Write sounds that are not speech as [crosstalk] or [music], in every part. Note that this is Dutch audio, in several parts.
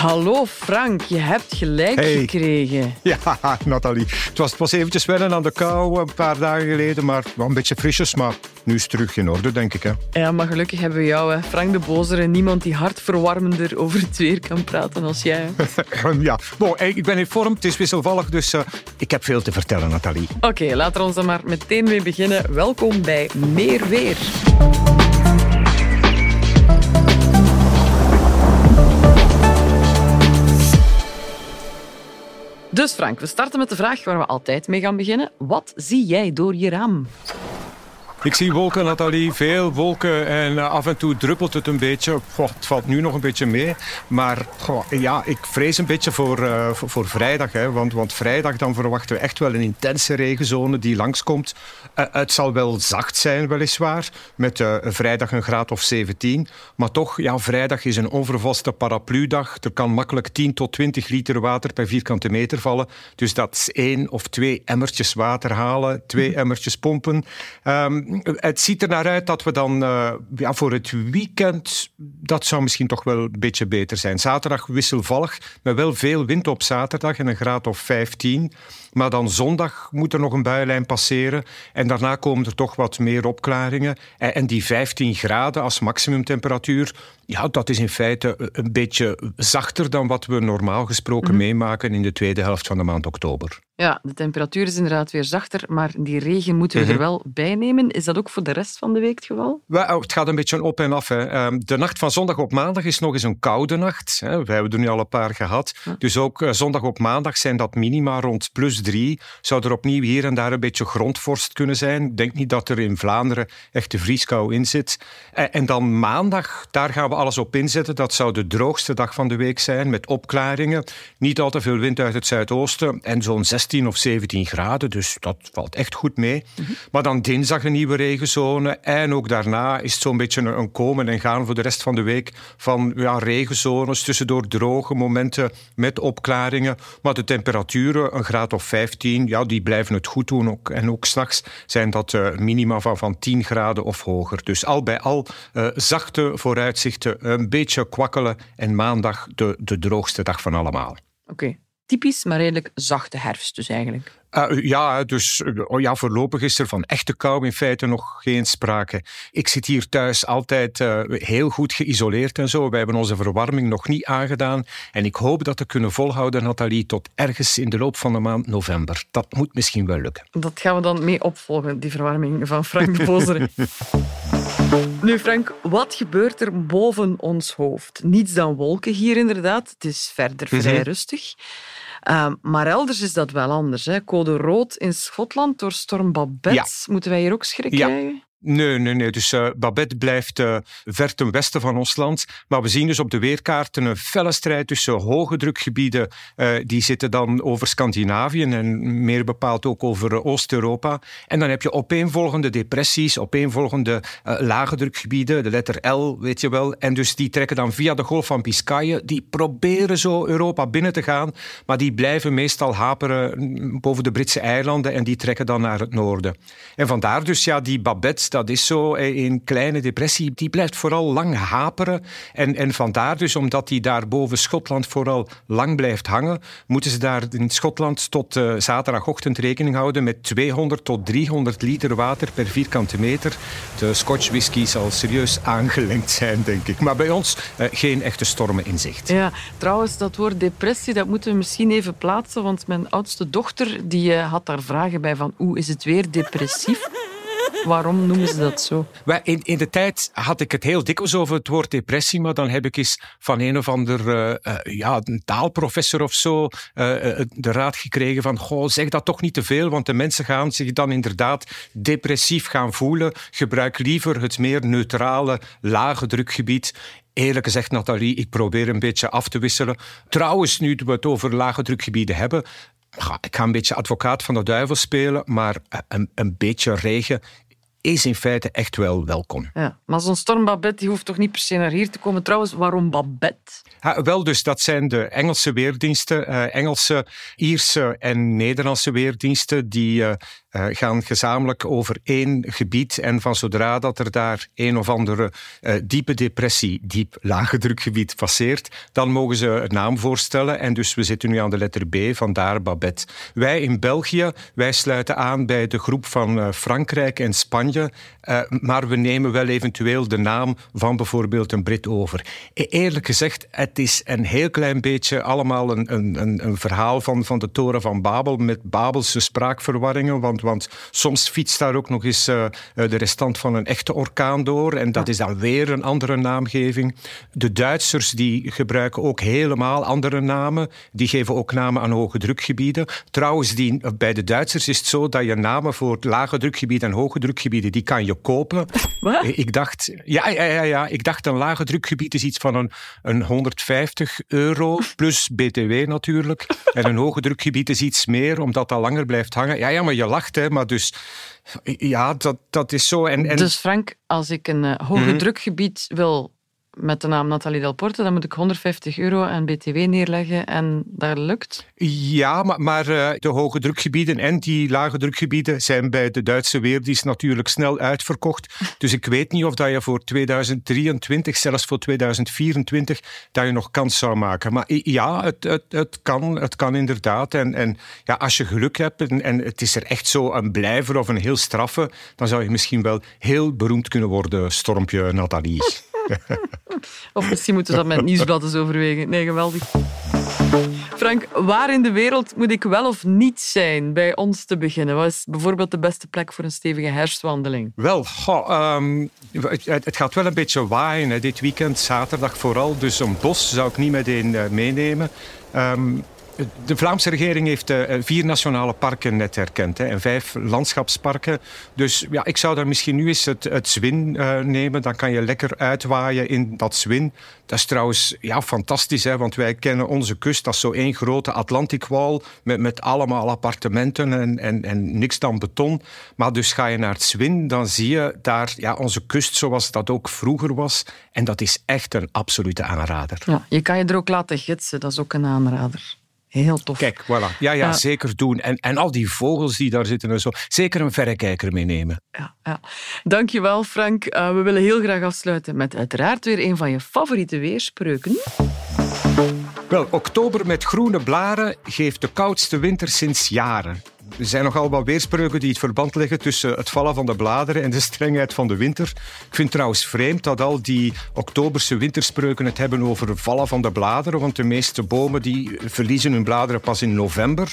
Hallo Frank, je hebt gelijk Hey. gekregen. Ja, Nathalie. Het was, het was eventjes wennen aan de kou een paar dagen geleden, maar wel een beetje frisjes. Maar nu is het terug in orde, denk ik. Hè. Ja, maar gelukkig hebben we jou, hè. Frank de Bozere. Niemand die hartverwarmender over het weer kan praten als jij. hè. [laughs] ja, bon, ik ben in vorm, het is wisselvallig, dus eh, ik heb veel te vertellen, Nathalie. Oké, laten we ons dan maar meteen mee beginnen. Welkom bij Meer Weer. Dus Frank, we starten met de vraag waar we altijd mee gaan beginnen. Wat zie jij door je raam? Ik zie wolken, Nathalie, veel wolken en eh, af en toe druppelt het een beetje. Goh, het valt nu nog een beetje mee, maar goh, ja, ik vrees een beetje voor, eh, voor, voor vrijdag. Hè, want, want vrijdag dan verwachten we echt wel een intense regenzone die langskomt. Eh, het zal wel zacht zijn, weliswaar, met vrijdag een graad of 17. Maar toch, ja, vrijdag is een onvervaste parapludag. Er kan makkelijk 10 tot 20 liter water per vierkante meter vallen. Dus dat is één of twee emmertjes water halen, twee emmertjes pompen. Ehm, het ziet er naar uit dat we dan eh, ja, voor het weekend, dat zou misschien toch wel een beetje beter zijn. Zaterdag wisselvallig, met wel veel wind op zaterdag en een graad of 15. Maar dan zondag moet er nog een builijn passeren. En daarna komen er toch wat meer opklaringen. En, en die 15 graden als maximumtemperatuur, ja, dat is in feite een beetje zachter dan wat we normaal gesproken meemaken in de tweede helft van de maand oktober. Ja, de temperatuur is inderdaad weer zachter, maar die regen moeten we Mhm. er wel bij nemen. Is dat ook voor de rest van de week het geval? Oh, Het gaat een beetje op en af. Hè. Ehm, De nacht van zondag op maandag is nog eens een koude nacht. hè. We hebben er nu al een paar gehad. Dus ook eh, zondag op maandag zijn dat minima rond plus drie. Zou er opnieuw hier en daar een beetje grondvorst kunnen zijn. Ik denk niet dat er in Vlaanderen echt de vrieskou in zit. Eh, En dan maandag, daar gaan we alles op inzetten. Dat zou de droogste dag van de week zijn, met opklaringen. Niet al te veel wind uit het zuidoosten en zo'n 16 of 17 graden. Dus dat valt echt goed mee. Maar dan dinsdag een nieuwe regenzone. En ook daarna is het zo'n beetje een, een komen en gaan voor de rest van de week van ja, regenzones, tussendoor droge momenten met opklaringen. Maar de temperaturen, een graad of 15, ja, die blijven het goed doen. Ook, en ook s'nachts zijn dat eh, minima van, van 10 graden of hoger. Dus al bij al eh, zachte vooruitzichten, een beetje kwakkelen. En maandag de, de droogste dag van allemaal. Oké, typisch, maar redelijk zachte herfst dus eigenlijk. Uh, ja, dus uh, oh ja, voorlopig is er van echte kou in feite nog geen sprake. Ik zit hier thuis altijd uh, heel goed geïsoleerd en zo. Wij hebben onze verwarming nog niet aangedaan. En ik hoop dat we kunnen volhouden, Nathalie, tot ergens in de loop van de maand november. Dat moet misschien wel lukken. Dat gaan we dan mee opvolgen, die verwarming van Frank de [laughs] nu Frank, wat gebeurt er boven ons hoofd? Niets dan wolken hier inderdaad. Het is verder vrij Mhm. rustig. Uh, maar elders is dat wel anders. Hè? Code rood in Schotland door storm Babette. Moeten wij hier ook schrik Ja. krijgen? Nee, nee, nee. Dus uh, Babette blijft uh, ver ten westen van ons land. Maar we zien dus op de weerkaarten een felle strijd tussen hoge drukgebieden. Uh, die zitten dan over Scandinavië en meer bepaald ook over Oost-Europa. En dan heb je opeenvolgende depressies, opeenvolgende lage drukgebieden. De letter L, weet je wel. En dus die trekken dan via de golf van Biscayen. Die proberen zo Europa binnen te gaan. Maar die blijven meestal haperen boven de Britse eilanden. En die trekken dan naar het noorden. En vandaar dus ja, die Babette dat is zo een kleine depressie. Die blijft vooral lang haperen. En, en vandaar dus, omdat die daar boven Schotland vooral lang blijft hangen, moeten ze daar in Schotland tot uh, zaterdagochtend rekening houden met 200 tot 300 liter water per vierkante meter. De Scotch whisky zal serieus aangelengd zijn, denk ik. Maar bij ons uh, geen echte stormen in zicht. Ja, trouwens, dat woord depressie, dat moeten we misschien even plaatsen, want mijn oudste dochter die, uh, had daar vragen bij van hoe is het weer depressief? Waarom noemen ze dat zo? In, in de tijd had ik het heel dikwijls over het woord depressie, maar dan heb ik eens van een of ander uh, uh, ja, een taalprofessor of zo uh, de raad gekregen van goh, zeg dat toch niet te veel, want de mensen gaan zich dan inderdaad depressief gaan voelen. Gebruik liever het meer neutrale, lage drukgebied. Eerlijk gezegd, Nathalie, ik probeer een beetje af te wisselen. Trouwens, nu we het over lage drukgebieden hebben, ik ga een beetje advocaat van de duivel spelen, maar een, een beetje regen is in feite echt wel welkom. Ja, maar zo'n storm Babette die hoeft toch niet per se naar hier te komen? Trouwens, waarom Babette? Ja, wel, dus dat zijn de Engelse weerdiensten, uh, Engelse, Ierse en Nederlandse weerdiensten, die uh, uh, gaan gezamenlijk over één gebied. En van zodra dat er daar een of andere diepe depressie, diep lage drukgebied passeert, dan mogen ze een naam voorstellen. En dus we zitten nu aan de letter B, vandaar Babette. Wij in België, wij sluiten aan bij de groep van Frankrijk en Spanje, maar we nemen wel eventueel de naam van bijvoorbeeld een Brit over. E eerlijk gezegd, het is een heel klein beetje allemaal een, een, een, verhaal van, van de toren van Babel met Babelse spraakverwarringen. Want, want soms fietst daar ook nog eens uh, de restant van een echte orkaan door. En dat is dan weer een andere naamgeving. De Duitsers die gebruiken ook helemaal andere namen. Die geven ook namen aan hoge drukgebieden. Trouwens, die, bij de Duitsers is het zo dat je namen voor lage drukgebieden en hoge drukgebieden, die kan je kopen. [laughs] Wat? Ik dacht, ja, ja, ja, ja, ik dacht een lage drukgebied is iets van een, een 150 euro plus BTW natuurlijk. [laughs] En een hoge drukgebied is iets meer, omdat dat langer blijft hangen. Ja, ja, maar je lacht, hè, maar dus... Ja, dat, dat is zo. En, en... Dus Frank, als ik een uh, hoge mm drukgebied wil met de naam Nathalie Delporte, dan moet ik 150 euro aan BTW neerleggen en dat lukt? Ja, maar, maar uh, de hoge drukgebieden en die lage drukgebieden zijn bij de Duitse weerdienst natuurlijk snel uitverkocht. [laughs] Dus ik weet niet of dat je voor 2023, zelfs voor 2024, dat je nog kans zou maken. Maar ja, het, het, het, kan, het kan inderdaad. En, en ja, als je geluk hebt en, en het is er echt zo een blijver of een heel straffe, dan zou je misschien wel heel beroemd kunnen worden, Stormpje Nathalie. Of misschien moeten we dat met nieuwsblad eens overwegen. Nee, geweldig. Frank, waar in de wereld moet ik wel of niet zijn bij ons te beginnen? Wat is bijvoorbeeld de beste plek voor een stevige herfstwandeling? Wel, um, het, gaat wel een beetje waaien dit weekend, zaterdag vooral. Dus een bos zou ik niet meteen uh, meenemen. Um, de Vlaamse regering heeft uh, vier nationale parken net erkend hè, en vijf landschapsparken. Dus ja, ik zou daar misschien nu eens het, het Zwin uh, nemen. Dan kan je lekker uitwaaien in dat Zwin. Dat is trouwens ja, fantastisch, hè, want wij kennen onze kust. Is zo één grote Atlantikwal met, met allemaal appartementen en, en, en niks dan beton. Maar dus ga je naar het Zwin, dan zie je daar ja, onze kust zoals dat ook vroeger was. En dat is echt een absolute aanrader. Ja, je kan je er ook laten gidsen, dat is ook een aanrader. Heel tof. Kijk, voilà. Ja, ja, zeker doen. En, en al die vogels die daar zitten en zo. Zeker een verrekijker meenemen. Ja, ja. Dankjewel, Frank. Uh, we willen heel graag afsluiten met uiteraard weer een van je favoriete weerspreuken. Wel, oktober met groene blaren geeft de koudste winter sinds jaren. Er zijn nogal wat weerspreuken die het verband leggen tussen het vallen van de bladeren en de strengheid van de winter. Ik vind het trouwens vreemd dat al die oktoberse winterspreuken het hebben over het vallen van de bladeren, want de meeste bomen die verliezen hun bladeren pas in november.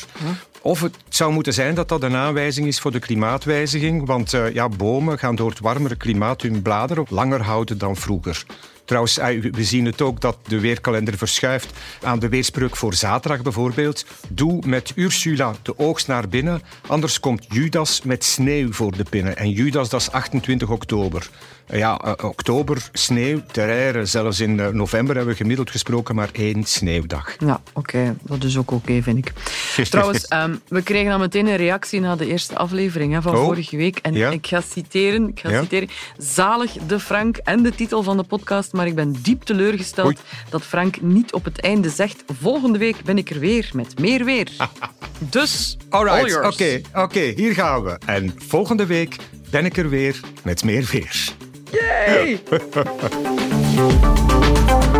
Of het zou moeten zijn dat dat een aanwijzing is voor de klimaatwijziging, want uh, ja, bomen gaan door het warmere klimaat hun bladeren langer houden dan vroeger. Trouwens, we zien het ook dat de weerkalender verschuift aan de weerspreuk voor zaterdag bijvoorbeeld. Doe met Ursula de oogst naar binnen, anders komt Judas met sneeuw voor de pinnen. En Judas, dat is 28 oktober. Eh, ja, uh, oktober, sneeuw, terrein. Zelfs in uh, november hebben we gemiddeld gesproken maar één sneeuwdag. Ja, oké. Okay. Dat is ook oké, okay, vind ik. [laughs] Trouwens, um, we kregen dan meteen een reactie na de eerste aflevering hè, van oh, vorige week. En ja? ik ga citeren, ik ga ja? citeren. Zalig de Frank en de titel van de podcast, maar ik ben diep teleurgesteld Oei. dat Frank niet op het einde zegt volgende week ben ik er weer met meer weer. [laughs] dus, Alright, oké, oké, okay, hier gaan we. En volgende week ben ik er weer met meer weer. Yay!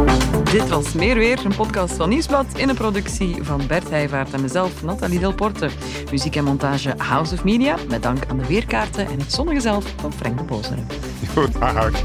[laughs] Dit was Meer Weer, een podcast van Nieuwsblad in een productie van Bert Heijvaart en mezelf, Nathalie Delporte. Muziek en montage House of Media, met dank aan de weerkaarten en het zonnige zelf van Frank de Bozere. [laughs] Goed, dag.